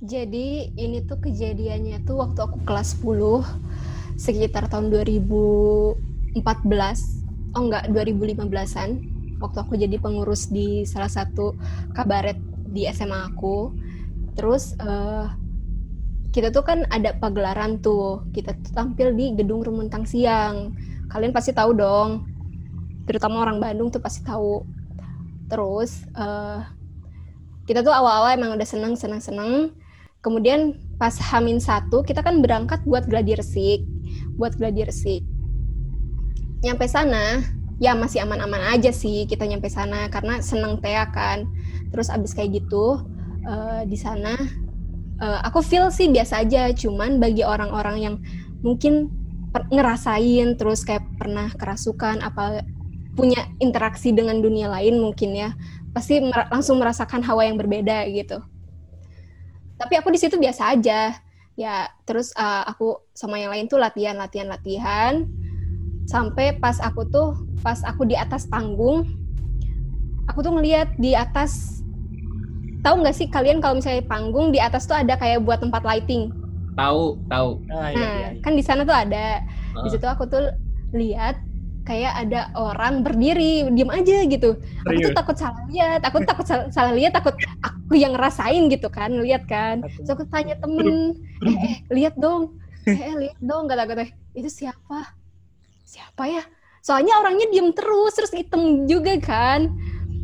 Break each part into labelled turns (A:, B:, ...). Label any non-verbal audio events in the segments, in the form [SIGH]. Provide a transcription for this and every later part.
A: Jadi ini tuh kejadiannya tuh waktu aku kelas 10 sekitar tahun 2014 oh enggak 2015-an waktu aku jadi pengurus di salah satu kabaret di SMA aku. Terus uh, kita tuh kan ada pagelaran tuh. Kita tuh tampil di gedung Rumuntang Siang. Kalian pasti tahu dong. Terutama orang Bandung tuh pasti tahu. Terus uh, kita tuh awal-awal emang udah seneng seneng seneng kemudian pas Hamin satu kita kan berangkat buat gladi resik buat gladi resik nyampe sana ya masih aman-aman aja sih kita nyampe sana karena seneng teh kan. Terus abis kayak gitu uh, di sana uh, aku feel sih biasa aja cuman bagi orang-orang yang mungkin ngerasain terus kayak pernah kerasukan apa punya interaksi dengan dunia lain mungkin ya pasti mer langsung merasakan hawa yang berbeda gitu tapi aku di situ biasa aja. Ya terus uh, aku sama yang lain tuh latihan latihan latihan. Sampai pas aku tuh pas aku di atas panggung aku tuh ngeliat di atas tahu nggak sih kalian kalau misalnya panggung di atas tuh ada kayak buat tempat lighting?
B: Tahu tahu.
A: Ah, iya, nah iya, iya. kan di sana tuh ada. Uh. di situ aku tuh lihat kayak ada orang berdiri diem aja gitu. Aku tuh takut salah lihat aku takut salah, salah lihat takut aku yang ngerasain gitu kan lihat kan. So aku tanya temen eh, eh lihat dong eh, eh lihat dong kata kata itu siapa? Siapa ya? Soalnya orangnya diem terus terus hitam juga kan.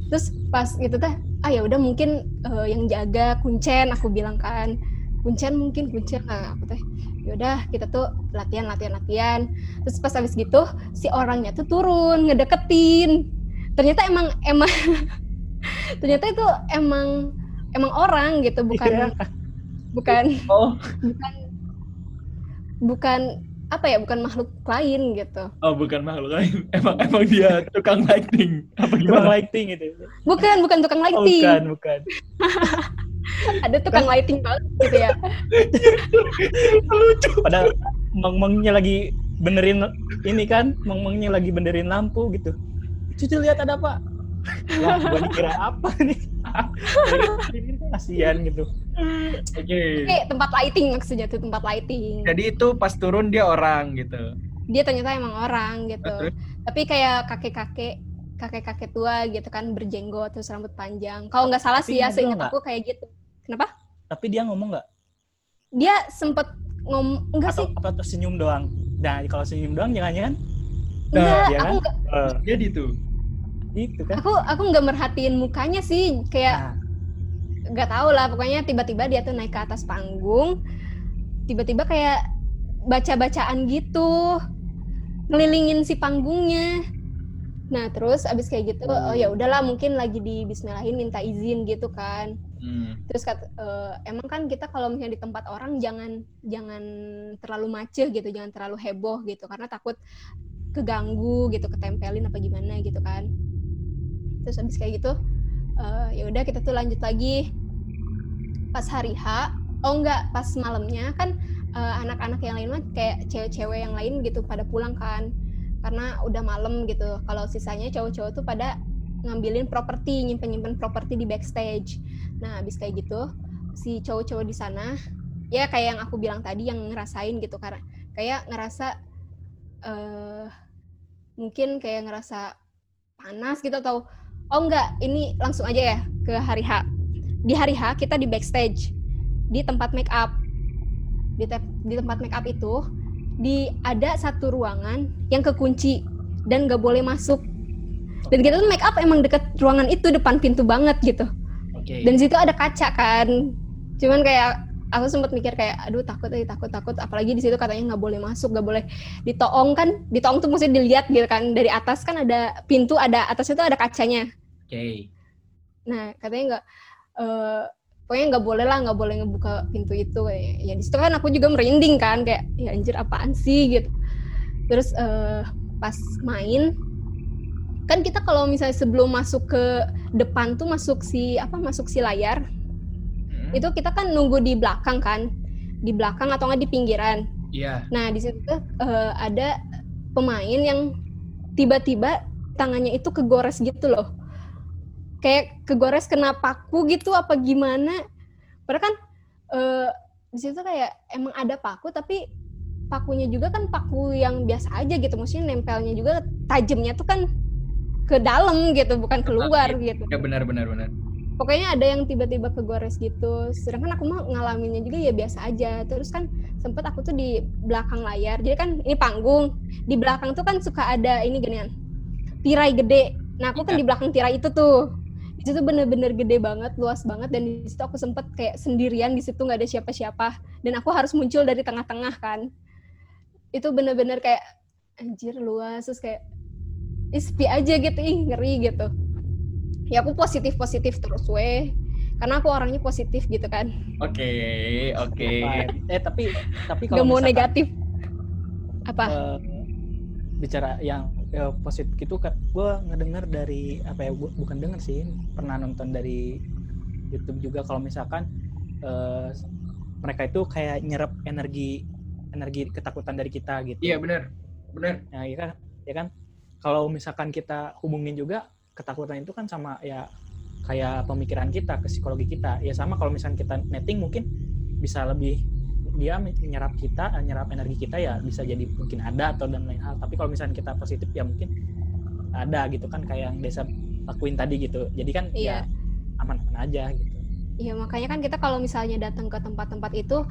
A: Terus pas gitu teh ah ya udah mungkin uh, yang jaga kuncen aku bilang kan. Kuncen mungkin kuncen. Nah, aku teh yaudah kita tuh latihan latihan latihan. Terus pas habis gitu si orangnya tuh turun ngedeketin. Ternyata emang emang [LAUGHS] ternyata itu emang emang orang gitu bukan yeah. bukan [LAUGHS] oh. bukan bukan apa ya bukan makhluk lain gitu.
B: Oh bukan makhluk lain. [LAUGHS] Emang emang dia tukang lighting. Apa gimana? tukang
C: lighting itu.
A: Bukan bukan tukang lighting.
C: oh, bukan bukan
A: ada tukang lighting banget gitu ya.
C: Lucu. Padahal meng-mengnya lagi benerin ini kan meng-mengnya lagi benerin lampu gitu. Cucu lihat ada apa ya gue dikira apa nih? [LAUGHS] Kasihan gitu.
A: Oke. Okay. tempat lighting maksudnya tuh tempat lighting.
B: Jadi itu pas turun dia orang gitu.
A: Dia ternyata emang orang gitu. Betul. tapi kayak kakek-kakek kakek-kakek tua gitu kan berjenggot terus rambut panjang. Kalau nggak salah sih ya seingat aku kayak gitu. Kenapa?
C: Tapi dia ngomong nggak?
A: Dia sempet ngom enggak
C: Atau,
A: sih?
C: Apa tuh senyum doang? Nah, kalau senyum doang jangan-jangan?
A: Enggak, nah, ya aku kan?
B: Uh, jadi tuh.
A: Itu kan. Aku aku nggak merhatiin mukanya sih, kayak nah. nggak nah. tahu lah pokoknya tiba-tiba dia tuh naik ke atas panggung tiba-tiba kayak baca-bacaan gitu ngelilingin si panggungnya Nah terus abis kayak gitu, oh ya udahlah mungkin lagi di Bismillahin minta izin gitu kan. Hmm. Terus kata, uh, emang kan kita kalau misalnya di tempat orang jangan jangan terlalu macet gitu, jangan terlalu heboh gitu, karena takut keganggu gitu, ketempelin apa gimana gitu kan. Terus abis kayak gitu, uh, ya udah kita tuh lanjut lagi pas hari H. Oh enggak, pas malamnya kan eh, anak-anak uh, yang lain mah kayak cewek-cewek yang lain gitu pada pulang kan karena udah malam gitu. Kalau sisanya cowok-cowok tuh pada ngambilin properti nyimpen-nyimpen properti di backstage. Nah habis kayak gitu si cowok-cowok di sana ya kayak yang aku bilang tadi yang ngerasain gitu. Karena kayak ngerasa uh, mungkin kayak ngerasa panas gitu atau oh enggak ini langsung aja ya ke hari H. Di hari H kita di backstage di tempat make up. Di, te di tempat make up itu di ada satu ruangan yang kekunci dan nggak boleh masuk. Dan kita tuh make up emang deket ruangan itu depan pintu banget gitu. Okay. dan situ ada kaca kan. Cuman kayak aku sempat mikir kayak aduh takut eh, takut takut. Apalagi di situ katanya nggak boleh masuk nggak boleh ditoong kan. Ditoong tuh mesti dilihat gitu kan. Dari atas kan ada pintu ada atas itu ada kacanya.
B: Oke. Okay.
A: nah katanya nggak uh, pokoknya nggak boleh lah nggak boleh ngebuka pintu itu kayak ya di situ kan aku juga merinding kan kayak ya anjir apaan sih gitu terus uh, pas main kan kita kalau misalnya sebelum masuk ke depan tuh masuk si apa masuk si layar hmm. itu kita kan nunggu di belakang kan di belakang atau nggak di pinggiran
B: iya yeah.
A: nah di situ uh, ada pemain yang tiba-tiba tangannya itu kegores gitu loh kayak kegores kena paku gitu apa gimana? Padahal kan eh di situ kayak emang ada paku tapi pakunya juga kan paku yang biasa aja gitu. Maksudnya nempelnya juga tajamnya tuh kan ke dalam gitu bukan keluar gitu.
B: Ya benar benar benar.
A: pokoknya ada yang tiba-tiba kegores gitu. Sedangkan aku mah ngalaminnya juga ya biasa aja. Terus kan sempet aku tuh di belakang layar. Jadi kan ini panggung. Di belakang tuh kan suka ada ini ginian tirai gede. Nah aku kan
B: Iya.
A: di belakang tirai itu tuh itu tuh bener-bener gede banget luas banget dan di situ aku sempet kayak sendirian di situ nggak ada siapa-siapa. Dan aku harus muncul dari tengah-tengah kan. Itu bener-bener kayak anjir luas. Terus kayak ih, sepi aja gitu ih ngeri gitu. Ya aku positif positif terus weh. Karena aku orangnya positif gitu kan.
B: Oke oke.
C: Apa- Eh tapi tapi kalau
A: mau
C: misalkan,
A: negatif. Apa?
C: Eh, bicara yang eh, positif gitu kan gue ngedengar dari apa ya bu- bukan dengar sih pernah nonton dari YouTube juga. Kalau misalkan eh, mereka itu kayak nyerap energi energi ketakutan dari kita gitu.
B: Iya benar benar.
C: ya, ya kan? Ya kan? Kalau misalkan kita hubungin juga ketakutan itu kan sama ya kayak pemikiran kita ke psikologi kita. Ya sama kalau misalkan kita netting mungkin bisa lebih dia menyerap kita eh, nyerap energi kita ya bisa jadi mungkin ada atau dan lain hal. Tapi kalau misalkan kita positif ya mungkin ada gitu kan kayak yang desa lakuin tadi gitu. Jadi kan
A: Iya.
C: ya aman-aman aja gitu.
A: Iya makanya kan kita kalau misalnya datang ke tempat-tempat itu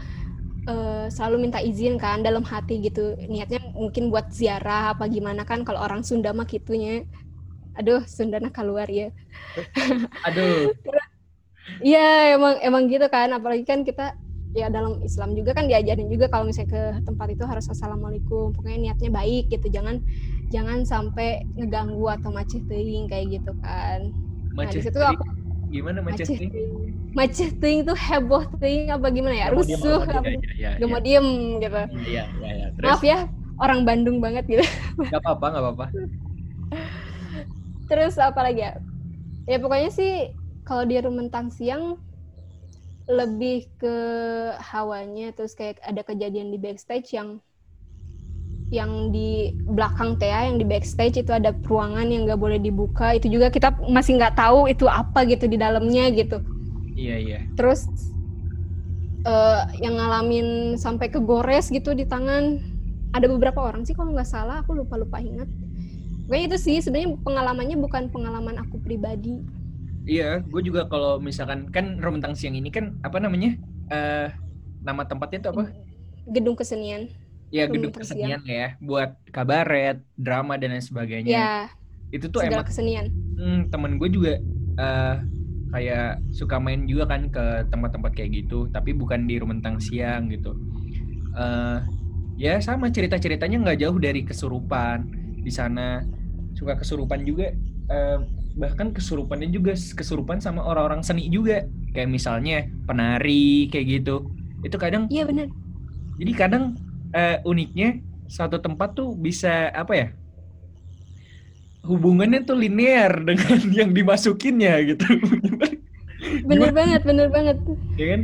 A: eh, selalu minta izin kan dalam hati gitu. Niatnya mungkin buat ziarah apa gimana kan kalau orang Sunda mah gitunya. Aduh Sunda nak keluar ya.
B: Aduh. [LAUGHS]
A: iya emang emang gitu kan. Apalagi kan kita ya dalam Islam juga kan diajarin juga kalau misalnya ke tempat itu harus assalamualaikum pokoknya niatnya baik gitu. Jangan jangan sampai ngeganggu atau macet teuing kayak gitu kan. Nah di
B: Macet
A: situ
B: teuing.
A: aku
B: Gimana macet teuing
A: macet teuing tuh heboh teuing apa gimana ya? Rusuh apa- gak mau diem gitu.
B: Terus?
A: Maaf ya orang Bandung banget gitu.
B: Nggak apa-apa nggak apa-apa.
A: terus apa lagi ya? Ya pokoknya sih kalau di Rumentang siang lebih ke hawanya terus kayak ada kejadian di backstage yang yang di belakang Tea yang di backstage itu ada ruangan yang nggak boleh dibuka. Itu juga kita masih nggak tahu itu apa gitu di dalamnya gitu.
B: Iya iya.
A: terus eh, yang ngalamin sampai ke gores gitu di tangan. Ada beberapa orang sih kalau nggak salah aku lupa lupa ingat. Pokoknya itu sih sebenarnya pengalamannya bukan pengalaman aku pribadi
B: Iya, gue juga kalau misalkan kan Romentang Siang ini kan apa namanya? Eh nama tempatnya itu apa?
A: gedung kesenian
B: Ya gedung kesenian ya, buat kabaret, drama dan lain sebagainya.
A: ya
B: Itu tuh emang
A: kesenian
B: hmm, temen gue juga eh kayak suka main juga kan ke tempat-tempat kayak gitu, tapi bukan di Romentang Siang gitu. eh ya sama cerita-ceritanya nggak jauh dari kesurupan di sana suka kesurupan juga eh, bahkan kesurupannya juga kesurupan sama orang-orang seni juga. Kayak misalnya penari kayak gitu. Itu kadang
A: iya benar
B: jadi kadang eh, uniknya satu tempat tuh bisa apa ya hubungannya tuh linear [LAUGHS] dengan yang dimasukinnya gitu. [LAUGHS]
A: Bener banget bener banget.
B: Ya kan?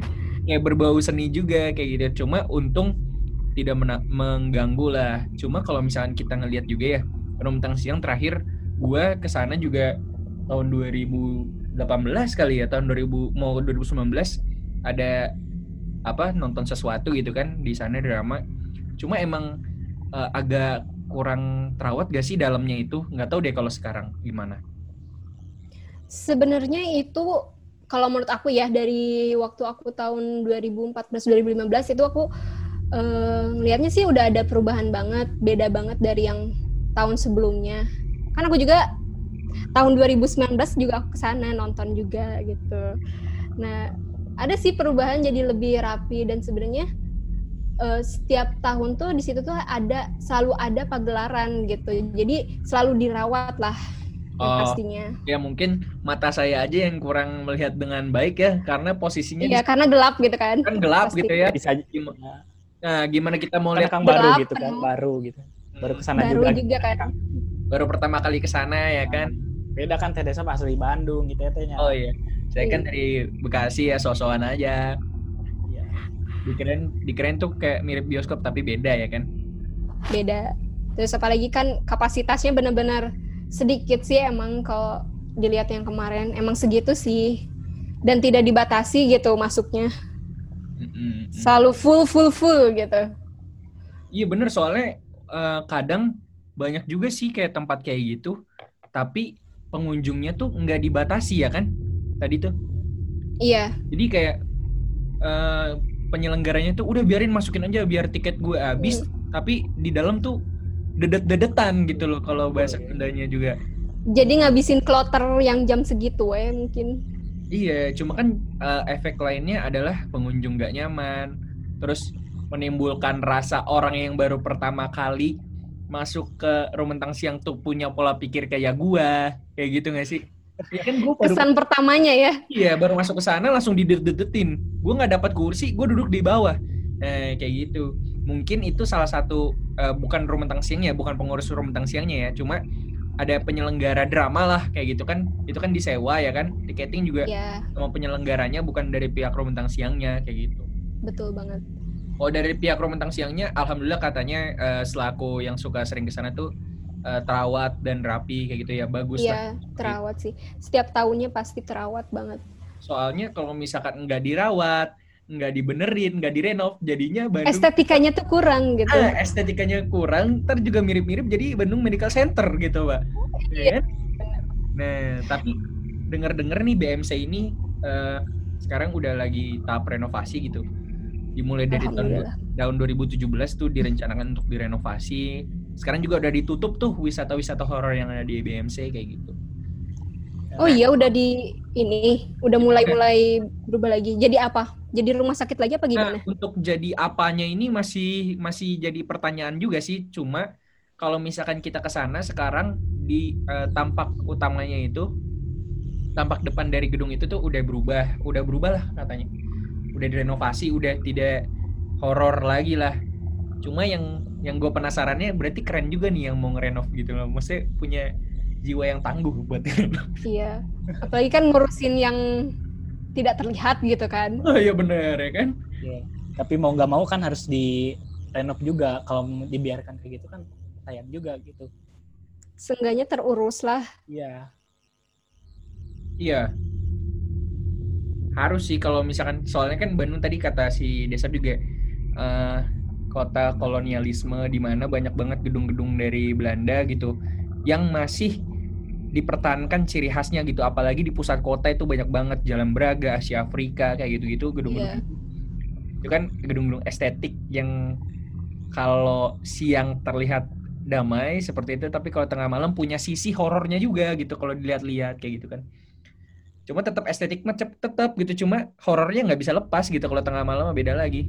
B: Kayak berbau seni juga kayak gitu. Cuma untung tidak mengganggu lah. Cuma kalau misalkan kita ngelihat juga ya Rontang Siang terakhir gua ke sana juga tahun 2018 kali ya tahun 2000 mau 2019 ada apa nonton sesuatu gitu kan di sana drama. Cuma emang eh, agak kurang terawat gak sih dalamnya itu? Nggak tahu deh kalau sekarang gimana.
A: Sebenarnya itu kalau menurut aku ya dari waktu aku tahun 2014 2015 itu aku eh, ngelihatnya sih udah ada perubahan banget beda banget dari yang tahun sebelumnya. Kan aku juga tahun 2019 juga aku ke sana nonton juga gitu nah ada sih perubahan jadi lebih rapi dan sebenarnya eh, setiap tahun tuh di situ tuh ada selalu ada pagelaran gitu jadi selalu dirawat lah
B: Oh.
A: pastinya
B: ya mungkin mata saya aja yang kurang melihat dengan baik ya karena posisinya
A: Iya, karena gelap gitu kan.
B: kan gelap
A: Pasti.
B: gitu ya.
C: bisa
B: Gim-
C: ya,
B: Nah, gimana kita mau lihat
C: kang baru gitu kan
A: penuh.
C: baru gitu baru
B: ke
C: sana
A: Baru
C: juga,
A: juga kan.
B: baru pertama kali ke sana ya kan?
C: Beda kan teh desa asli Bandung gitu ya tehnya
B: Oh iya. Saya kan
A: Iya.
B: dari Bekasi ya sosokan aja.
C: Iya.
B: Dikirain dikirain tuh kayak mirip bioskop tapi beda ya kan?
A: Beda. Terus apalagi kan kapasitasnya benar-benar sedikit sih emang kalau dilihat yang kemarin emang segitu sih dan tidak dibatasi gitu masuknya.
B: Mm-mm.
A: Selalu full full full gitu.
B: Iya bener soalnya eh, kadang banyak juga sih kayak tempat kayak gitu, tapi pengunjungnya tuh nggak dibatasi ya kan? Tadi tuh.
A: Iya,
B: Jadi kayak eh, penyelenggaranya tuh udah biarin masukin aja biar tiket gue habis, tapi di dalam tuh dedet-dedetan gitu loh kalau bahasa Sundanya juga.
A: jadi ngabisin kloter yang jam segitu ya mungkin.
B: Iya, cuma kan eh, efek lainnya adalah pengunjung gak nyaman, terus menimbulkan rasa orang yang baru pertama kali masuk ke Rumentang Siang tuh punya pola pikir kayak gua, kayak gitu gak sih? Ya kan gua baru
A: Kesan pertamanya ya.
B: iya baru masuk ke sana langsung didedet-dedetin. Gua nggak dapat kursi, gua duduk di bawah. Nah, kayak gitu. Mungkin itu salah satu eh, bukan Rumentang Siangnya, bukan pengurus Rumentang Siangnya ya, cuma ada penyelenggara drama lah kayak gitu kan. Itu kan disewa ya kan. Tiketing juga
A: Ya,
B: sama penyelenggaranya bukan dari pihak Rumentang Siangnya kayak gitu.
A: betul banget.
B: Oh dari pihak Rumentang Siangnya, alhamdulillah katanya eh, selaku yang suka sering ke sana tuh eh, terawat dan rapi kayak gitu ya bagus lah.
A: Iya, terawat sih. Setiap tahunnya pasti terawat banget.
B: Soalnya kalau misalkan nggak dirawat, nggak dibenerin, nggak direnov, jadinya Bandung
A: Estetikanya tuh kurang gitu.
B: ah, estetikanya kurang, ntar juga mirip-mirip jadi Bandung Medical Center gitu, Pak. Ya kan? Nah, tapi dengar-dengar nih BMC ini eh, sekarang udah lagi tahap renovasi gitu. Dimulai dari tahun tahun 2017 tuh direncanakan untuk direnovasi. Sekarang juga udah ditutup tuh wisata-wisata horor yang ada di BMC kayak gitu.
A: Oh iya udah di ini udah mulai-mulai berubah lagi. Jadi apa? Jadi rumah sakit lagi apa gimana?
B: Nah, untuk jadi apanya ini masih masih jadi pertanyaan juga sih. Cuma kalau misalkan kita ke sana sekarang di eh, tampak utamanya itu tampak depan dari gedung itu tuh udah berubah, udah berubah lah katanya. Udah direnovasi, udah tidak horor lagi lah. Cuma yang yang gue penasarannya berarti keren juga nih yang mau ngerenov gitu loh. Maksudnya punya jiwa yang tangguh buat [LAUGHS] renov.
A: Iya. Apalagi kan ngurusin yang tidak terlihat gitu kan.
B: Oh iya bener ya kan?
C: Iya. Tapi mau nggak mau kan harus di renov juga. Kalau dibiarkan kayak gitu kan sayang juga gitu.
A: Seenggaknya terurus lah.
C: Iya.
B: Iya. Harus sih kalau misalkan soalnya kan Bandung tadi kata si Desa juga eh, kota kolonialisme di mana banyak banget gedung-gedung dari Belanda gitu yang masih dipertahankan ciri khasnya gitu apalagi di pusat kota itu banyak banget Jalan Braga, Asia Afrika kayak gitu-gitu gedung-gedung
A: Iya.
B: itu kan gedung-gedung estetik yang kalau siang terlihat damai seperti itu tapi kalau tengah malam punya sisi horornya juga gitu kalau dilihat-lihat kayak gitu kan cuma tetap estetik mah cep- tetap gitu cuma horornya nggak bisa lepas gitu kalau tengah malam mah beda lagi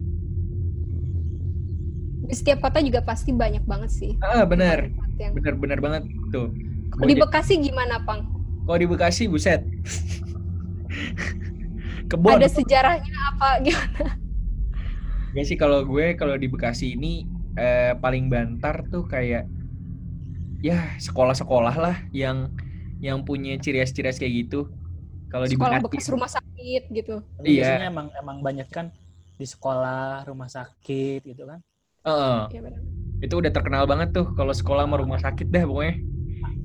A: Di setiap kota juga pasti banyak banget sih.
B: ah benar
A: yang-
B: benar benar banget tuh
A: Kalau Di Bekasi gimana, Pang?
B: kalau di Bekasi buset [LAUGHS] kebon
A: Ada sejarahnya apa gimana?
B: Gak sih kalau gue kalau di Bekasi ini eh, paling bantar tuh kayak ya sekolah-sekolah lah yang yang punya ciri khas-ciri khas kayak gitu. Kalau di
A: Sekolah bekas rumah sakit gitu.
B: Iya.
C: biasanya emang emang banyak kan di sekolah, rumah sakit gitu kan.
B: Heeh,
A: Ya, benar.
B: itu udah terkenal banget tuh kalau sekolah sama rumah sakit dah pokoknya.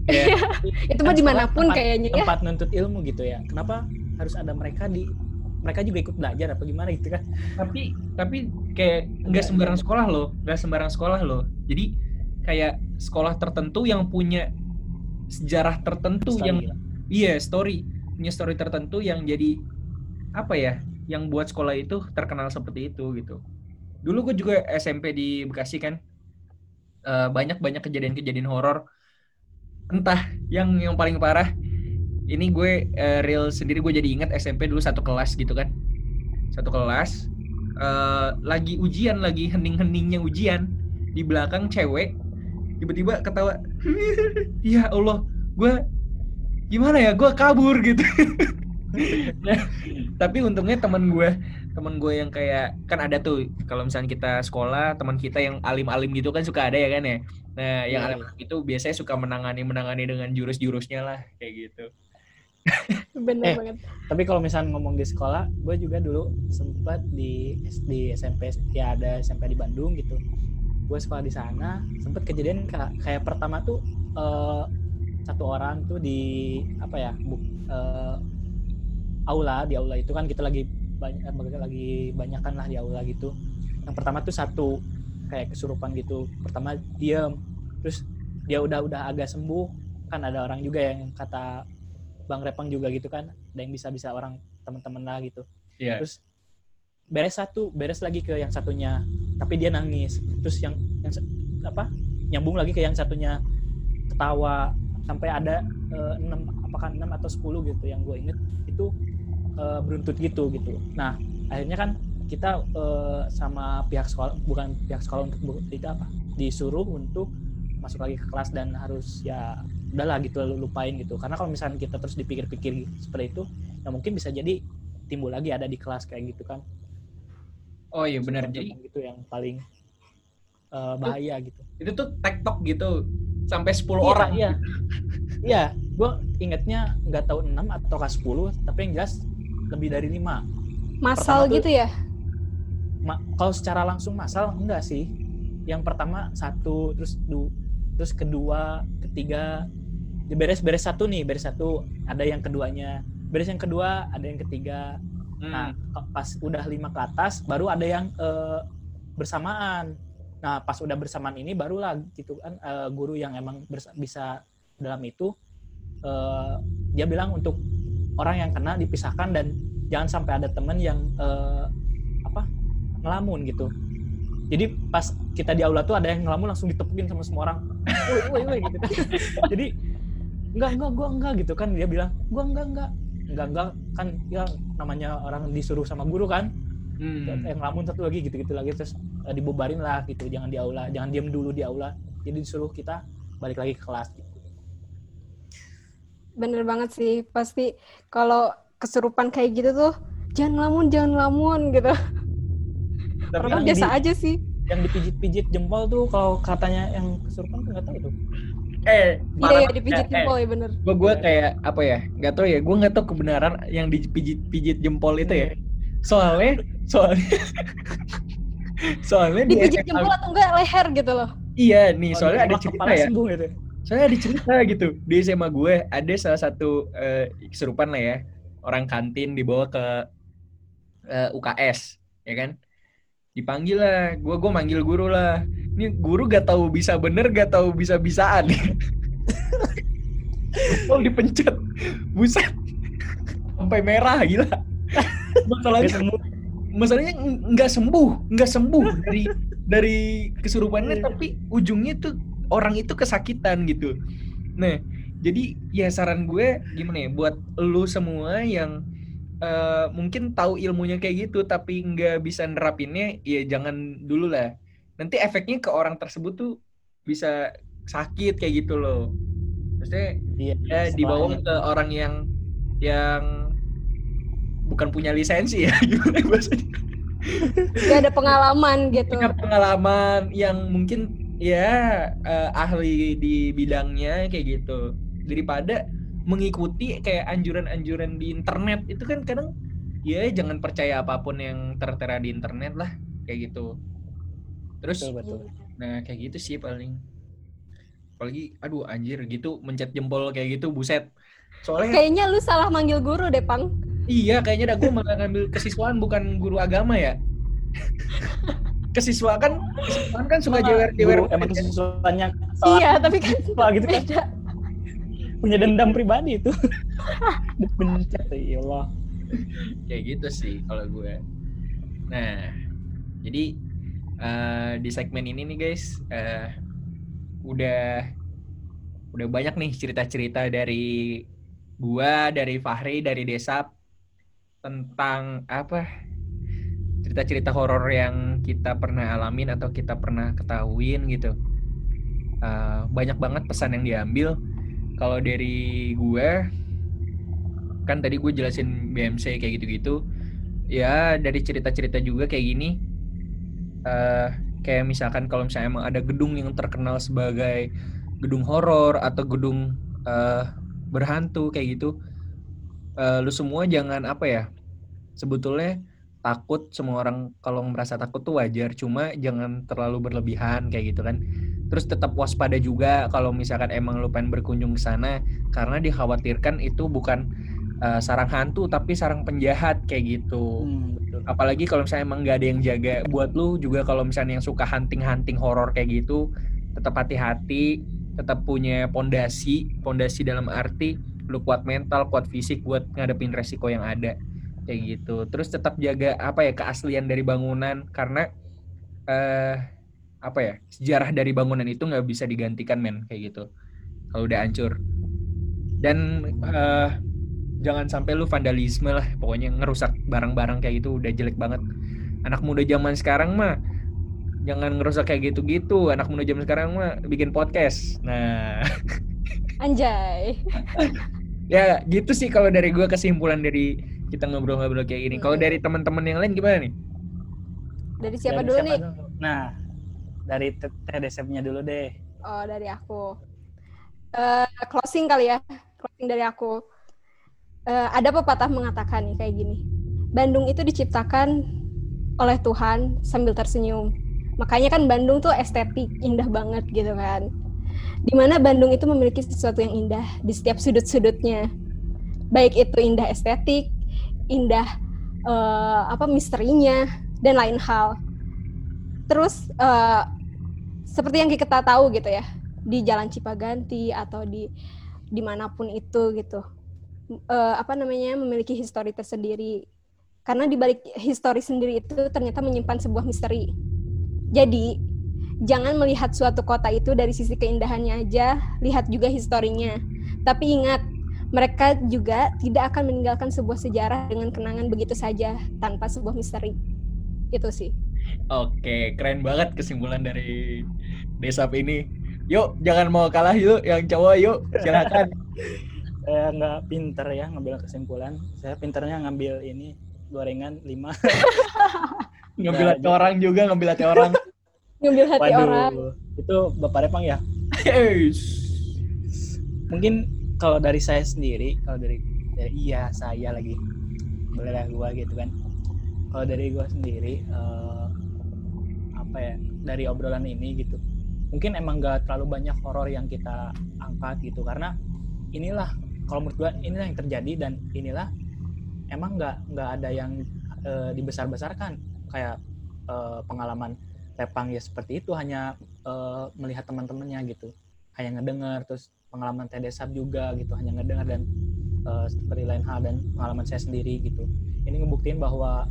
B: Ya,
A: Itu
C: Kan
A: mah di mana pun
C: sekolah tempat-
A: kayaknya ya.
C: Tempat nuntut ilmu gitu ya. Kenapa harus ada mereka di mereka juga ikut belajar apa gimana gitu kan?
B: tapi tapi kayak nggak sembarang sekolah loh, nggak sembarang sekolah loh. Jadi kayak sekolah tertentu yang punya sejarah tertentu
C: Story
B: yang
C: lah.
B: Iya, story. Punya story tertentu yang jadi apa ya? Yang buat sekolah itu terkenal seperti itu gitu. Dulu gue juga SMP di Bekasi kan eh, banyak-banyak kejadian-kejadian horor. Entah yang yang paling parah ini gue eh, real sendiri gue jadi ingat SMP dulu satu kelas gitu kan. Satu kelas eh, lagi ujian, lagi hening-heningnya ujian. Di belakang cewek tiba-tiba ketawa. [LAUGHS] ya Allah, gue gimana ya gue kabur gitu Nah, [LAUGHS] tapi untungnya teman gue teman gue yang kayak kan ada tuh kalau misalnya kita sekolah teman kita yang alim-alim gitu kan suka ada ya kan ya nah yang
C: Iya,
B: alim itu biasanya suka menangani menangani dengan jurus-jurusnya lah kayak gitu [LAUGHS]
A: Bener
C: Eh.
A: banget.
C: Tapi kalau misalnya ngomong di sekolah, gue juga dulu sempat di di SMP ya ada SMP di Bandung gitu. Gue sekolah di sana, sempat kejadian ka- kayak pertama tuh eh, satu orang tuh di apa ya bu, eh, aula di aula itu kan kita lagi banyak lagi banyakan lah di aula gitu. Yang pertama tuh satu kayak kesurupan gitu. Pertama diem terus dia udah udah agak sembuh. Kan ada orang juga yang kata bang Repang juga gitu kan ada yang bisa bisa orang teman-teman lah gitu.
B: Iya.
C: terus beres satu beres lagi ke yang satunya tapi dia nangis. Terus yang yang apa nyambung lagi ke yang satunya ketawa sampai ada eh, enam apakah enam atau 10 gitu yang gue inget itu eh, beruntut gitu gitu. Nah akhirnya kan kita eh, sama pihak sekolah bukan pihak sekolah untuk itu apa? Disuruh untuk masuk lagi ke kelas dan harus ya udahlah gitu lu lupain gitu. Karena kalau misalnya kita terus dipikir-pikir seperti itu ya mungkin bisa jadi timbul lagi ada di kelas kayak gitu kan.
B: Oh iya benar. Jadi
C: gitu yang paling eh, bahaya gitu.
B: Itu tuh tektok gitu sampai 10
C: Iya,
B: orang.
C: iya. Iya gue ingetnya nggak tahu 6 atau ke 10 tapi yang jelas lebih dari lima.
A: Masal
C: Pertama tuh-
A: gitu ya?
C: Ma- kalau secara langsung masal enggak sih. Yang pertama satu terus du terus kedua ketiga. Ya beres beres satu nih beres satu ada yang keduanya. Beres yang kedua ada yang ketiga.
B: Hmm.
C: nah pas udah lima ke atas baru ada yang eh, bersamaan nah pas udah bersamaan ini barulah gitu kan eh, guru yang emang bisa dalam itu eh, dia bilang untuk orang yang kena dipisahkan dan jangan sampai ada temen yang eh, apa ngelamun gitu. Jadi pas kita di aula tuh ada yang ngelamun langsung ditepukin sama semua orang. [LAUGHS] Woi woi woi gitu. [LAUGHS] Jadi enggak enggak gua enggak gitu kan. Dia bilang gua enggak enggak. Enggak enggak kan ya namanya orang disuruh sama guru kan
B: Hmm.
C: yang ngelamun satu lagi gitu gitu lagi terus eh, dibubarin lah gitu jangan di aula jangan diem dulu di aula jadi disuruh kita balik lagi ke kelas gitu.
A: Bener banget sih. Pasti kalau kesurupan kayak gitu tuh, jangan ngelamun, jangan ngelamun gitu.
B: Tapi
A: Orang
C: yang
A: biasa
C: di-
A: aja sih.
C: yang dipijit-pijit jempol tuh kalau katanya yang kesurupan tuh nggak tahu tuh
B: eh
A: Iya, iya, dipijit
B: eh,
A: jempol ya bener.
B: gue gue kayak apa ya nggak tahu ya gue nggak tahu kebenaran yang dipijit-pijit jempol itu ya soalnya soalnya soalnya di
A: Dipijit
B: SMA
A: jempol atau enggak leher gitu loh.
B: iya nih
C: Kalau
B: soalnya ada cerita ya.
C: sembuh gitu.
B: Soalnya ada cerita gitu. Di SMA gue ada salah satu eh, kesurupan lah ya. Orang kantin dibawa ke eh, UKS ya kan? Dipanggil lah. Gue gue manggil guru lah. Ini guru gak tahu bisa bener gak tahu bisa bisaan. [LAUGHS] Oh dipencet. Buset. Sampai merah gila masalahnya
C: Sembuh.
B: masalahnya ng- nggak sembuh nggak sembuh [LAUGHS] dari dari kesurupannya
C: Iya.
B: tapi ujungnya tuh orang itu kesakitan gitu nah jadi ya saran gue gimana ya buat lu semua yang eh, mungkin tahu ilmunya kayak gitu tapi nggak bisa nerapinnya ya jangan dulu lah nanti efeknya ke orang tersebut tuh bisa sakit kayak gitu loh maksudnya
C: iya
B: ya dibawa ke orang yang yang bukan punya lisensi ya [LAUGHS] gimana bahasanya?
A: Gak ada pengalaman gitu.
B: punya pengalaman yang mungkin ya eh, ahli di bidangnya kayak gitu. Daripada mengikuti kayak anjuran-anjuran di internet itu kan kadang ya jangan percaya apa pun yang tertera di internet lah kayak gitu. Terus
C: betul betul.
B: nah kayak gitu sih paling. Apalagi aduh anjir gitu mencet jempol kayak gitu buset. Soalnya
A: Kayaknya lu salah manggil guru deh, Pang.
B: Iya, kayaknya dah gue malah ngambil kesiswaan bukan guru agama ya. [LAUGHS] Kesiswaan kan, kesiswaan kan suka jewer-jewer.
C: Guru emang siswanya
A: Iya, tapi kan [LAUGHS]
C: Wah, gitu kan
A: beda.
C: punya dendam pribadi itu [LAUGHS] bencet ya Allah
B: Kayak gitu sih kalau gue. Nah, jadi eh, di segmen ini nih guys, eh, udah udah banyak nih cerita-cerita dari gua, dari Fahri, dari Desap tentang apa cerita-cerita horor yang kita pernah alamin atau kita pernah ketahuin gitu. Eh, banyak banget pesan yang diambil. Kalau dari gue, kan tadi gue jelasin BMC kayak gitu-gitu. Ya dari cerita-cerita juga kayak gini. eh kayak misalkan kalau misalnya emang ada gedung yang terkenal sebagai gedung horor atau gedung eh, berhantu kayak gitu, eh, lu semua jangan apa ya? Sebetulnya takut semua orang kalau merasa takut tuh wajar, cuma jangan terlalu berlebihan kayak gitu kan. Terus tetap waspada juga kalau misalkan emang lu pengen berkunjung ke sana karena dikhawatirkan itu bukan uh, sarang hantu tapi sarang penjahat kayak gitu. Hmm. Apalagi kalau misalnya emang nggak ada yang jaga. Buat lu juga kalau misalnya yang suka hunting-hunting horor kayak gitu, tetap hati-hati, tetap punya pondasi, pondasi dalam arti lu kuat mental, kuat fisik buat ngadepin resiko yang ada. Kayak gitu. Terus tetap jaga apa ya keaslian dari bangunan. Karena uh, apa ya sejarah dari bangunan itu nggak bisa digantikan men. Kayak gitu. Kalau udah hancur. Dan uh, jangan sampai lu vandalisme lah. Pokoknya ngerusak barang-barang kayak gitu udah jelek banget. Anak muda zaman sekarang mah jangan ngerusak kayak gitu-gitu. Anak muda zaman sekarang mah bikin podcast. Nah [LAUGHS]
A: anjay. [LAUGHS]
B: Ya gitu sih kalau dari gue kesimpulan dari kita ngobrol-ngobrol kayak gini. Hmm. kalau dari teman-teman yang lain gimana nih?
A: Dari siapa dari dulu siapa nih? dulu?
C: nah dari TDSM-nya dulu deh.
A: Oh dari aku. Uh, closing kali ya. Closing dari aku. Uh, ada pepatah mengatakan nih kayak gini. Bandung itu diciptakan oleh Tuhan sambil tersenyum. Makanya kan Bandung tuh estetik indah banget gitu kan di mana Bandung itu memiliki sesuatu yang indah di setiap sudut-sudutnya. Baik itu indah estetik indah uh, apa misterinya dan lain hal. Terus uh, seperti yang kita tahu gitu ya di Jalan Cipaganti atau di di mana pun itu gitu uh, apa namanya memiliki histori tersendiri. Karena di balik histori sendiri itu ternyata menyimpan sebuah misteri. Jadi jangan melihat suatu kota itu dari sisi keindahannya aja lihat juga historinya tapi ingat mereka juga tidak akan meninggalkan sebuah sejarah dengan kenangan begitu saja tanpa sebuah misteri itu sih
B: Oke, keren banget kesimpulan dari Desap ini. Yuk, jangan mau kalah yuk, yang cowok yuk, silakan.
C: Saya [LAUGHS] nggak pinter ya ngambil kesimpulan. Saya pinternya ngambil ini gorengan lima. [LAUGHS]
B: ngambil hati orang juga, ngambil hati orang.
A: Ngambil hati Waduh, orang.
C: Itu Bapak Repang ya? Mungkin kalau dari saya sendiri, kalau dari, dari iya saya lagi boleh lah gua gitu kan. Kalau dari gua sendiri, uh, apa ya dari obrolan ini gitu mungkin emang gak terlalu banyak horor yang kita angkat gitu karena inilah kalau menurut gue inilah yang terjadi dan inilah emang nggak nggak ada yang e, dibesar-besarkan kayak e, pengalaman Tepang ya seperti itu hanya e, melihat teman-temannya gitu. Hanya ngedengar terus pengalaman Tedesab juga gitu hanya ngedengar dan e, seperti lain hal dan pengalaman saya sendiri gitu. Ini ngebuktiin bahwa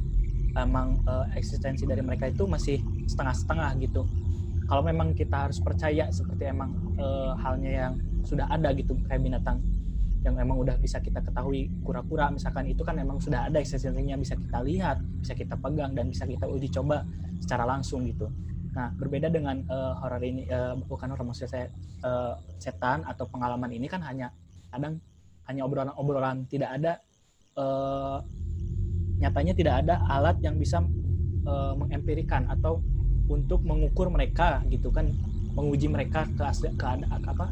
C: emang uh, eksistensi dari mereka itu masih setengah-setengah gitu. Kalau memang kita harus percaya seperti emang uh, halnya yang sudah ada gitu kayak binatang yang emang udah bisa kita ketahui kura-kura. Misalkan itu kan emang sudah ada eksistensinya bisa kita lihat bisa kita pegang dan bisa kita uji coba secara langsung gitu. Nah berbeda dengan uh, horor ini uh, bukan horor maksud saya uh, setan atau pengalaman ini kan hanya kadang hanya obrolan-obrolan. Tidak ada uh, nyatanya tidak ada alat yang bisa uh, mengempirikan atau untuk mengukur mereka gitu kan menguji mereka ke asli, ke apa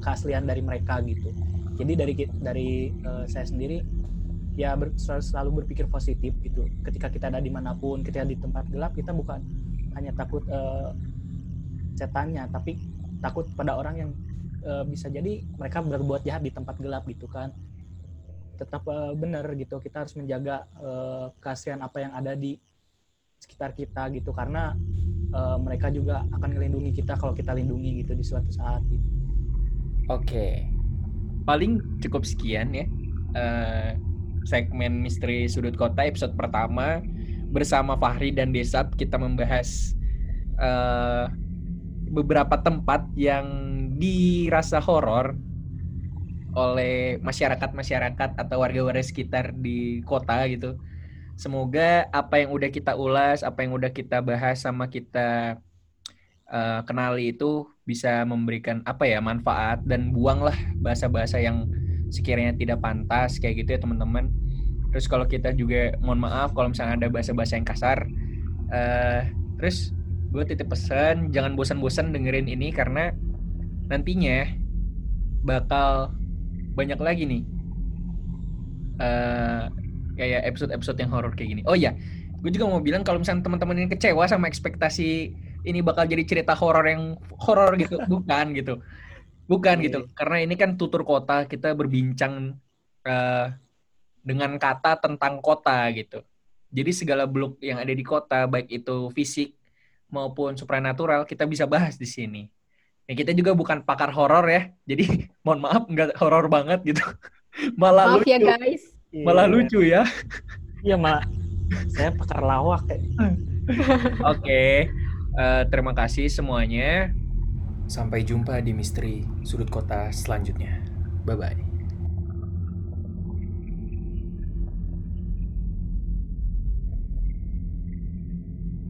C: keaslian dari mereka gitu jadi dari dari uh, saya sendiri ya ber, selalu, berpikir positif gitu ketika kita ada di mana pun ketika di tempat gelap kita bukan hanya takut uh, setannya tapi takut pada orang yang uh, bisa jadi mereka berbuat jahat di tempat gelap gitu kan tetap uh, benar gitu kita harus menjaga uh, kasihan apa yang ada di sekitar kita gitu karena uh, mereka juga akan melindungi kita kalau kita lindungi gitu di suatu saat gitu.
B: Oke. Paling cukup sekian ya. Uh, segmen misteri sudut kota episode pertama bersama Fahri dan Desap kita membahas uh, beberapa tempat yang dirasa horor oleh masyarakat-masyarakat atau warga-warga sekitar di kota gitu. Semoga apa yang udah kita ulas, apa yang udah kita bahas sama kita uh, kenali itu bisa memberikan apa ya manfaat dan buanglah bahasa-bahasa yang sekiranya tidak pantas kayak gitu ya teman-teman. Terus kalau kita juga mohon maaf kalau misalnya ada bahasa-bahasa yang kasar. Uh, terus gue titip pesan jangan bosan-bosan dengerin ini karena nantinya bakal banyak lagi nih uh, kayak episode-episode yang horor kayak gini. Oh iya, gue juga mau bilang kalau misalnya teman-teman ini kecewa sama ekspektasi ini bakal jadi cerita horor yang horor gitu, [LAUGHS] bukan gitu, bukan gitu. Iya. Karena ini kan tutur kota kita berbincang uh, dengan kata tentang kota gitu. Jadi segala blok yang ada di kota, baik itu fisik maupun supranatural, kita bisa bahas di sini. Ya, kita juga bukan pakar horor ya, jadi [LAUGHS] mohon maaf nggak horor banget gitu. [LAUGHS] Malah
A: Maaf ya
B: lucu,
A: guys.
B: malah lucu ya.
C: Iya malah saya pakar lawak kayak.
B: Oke, eh, terima kasih semuanya. Sampai jumpa di misteri sudut kota selanjutnya. Bye bye.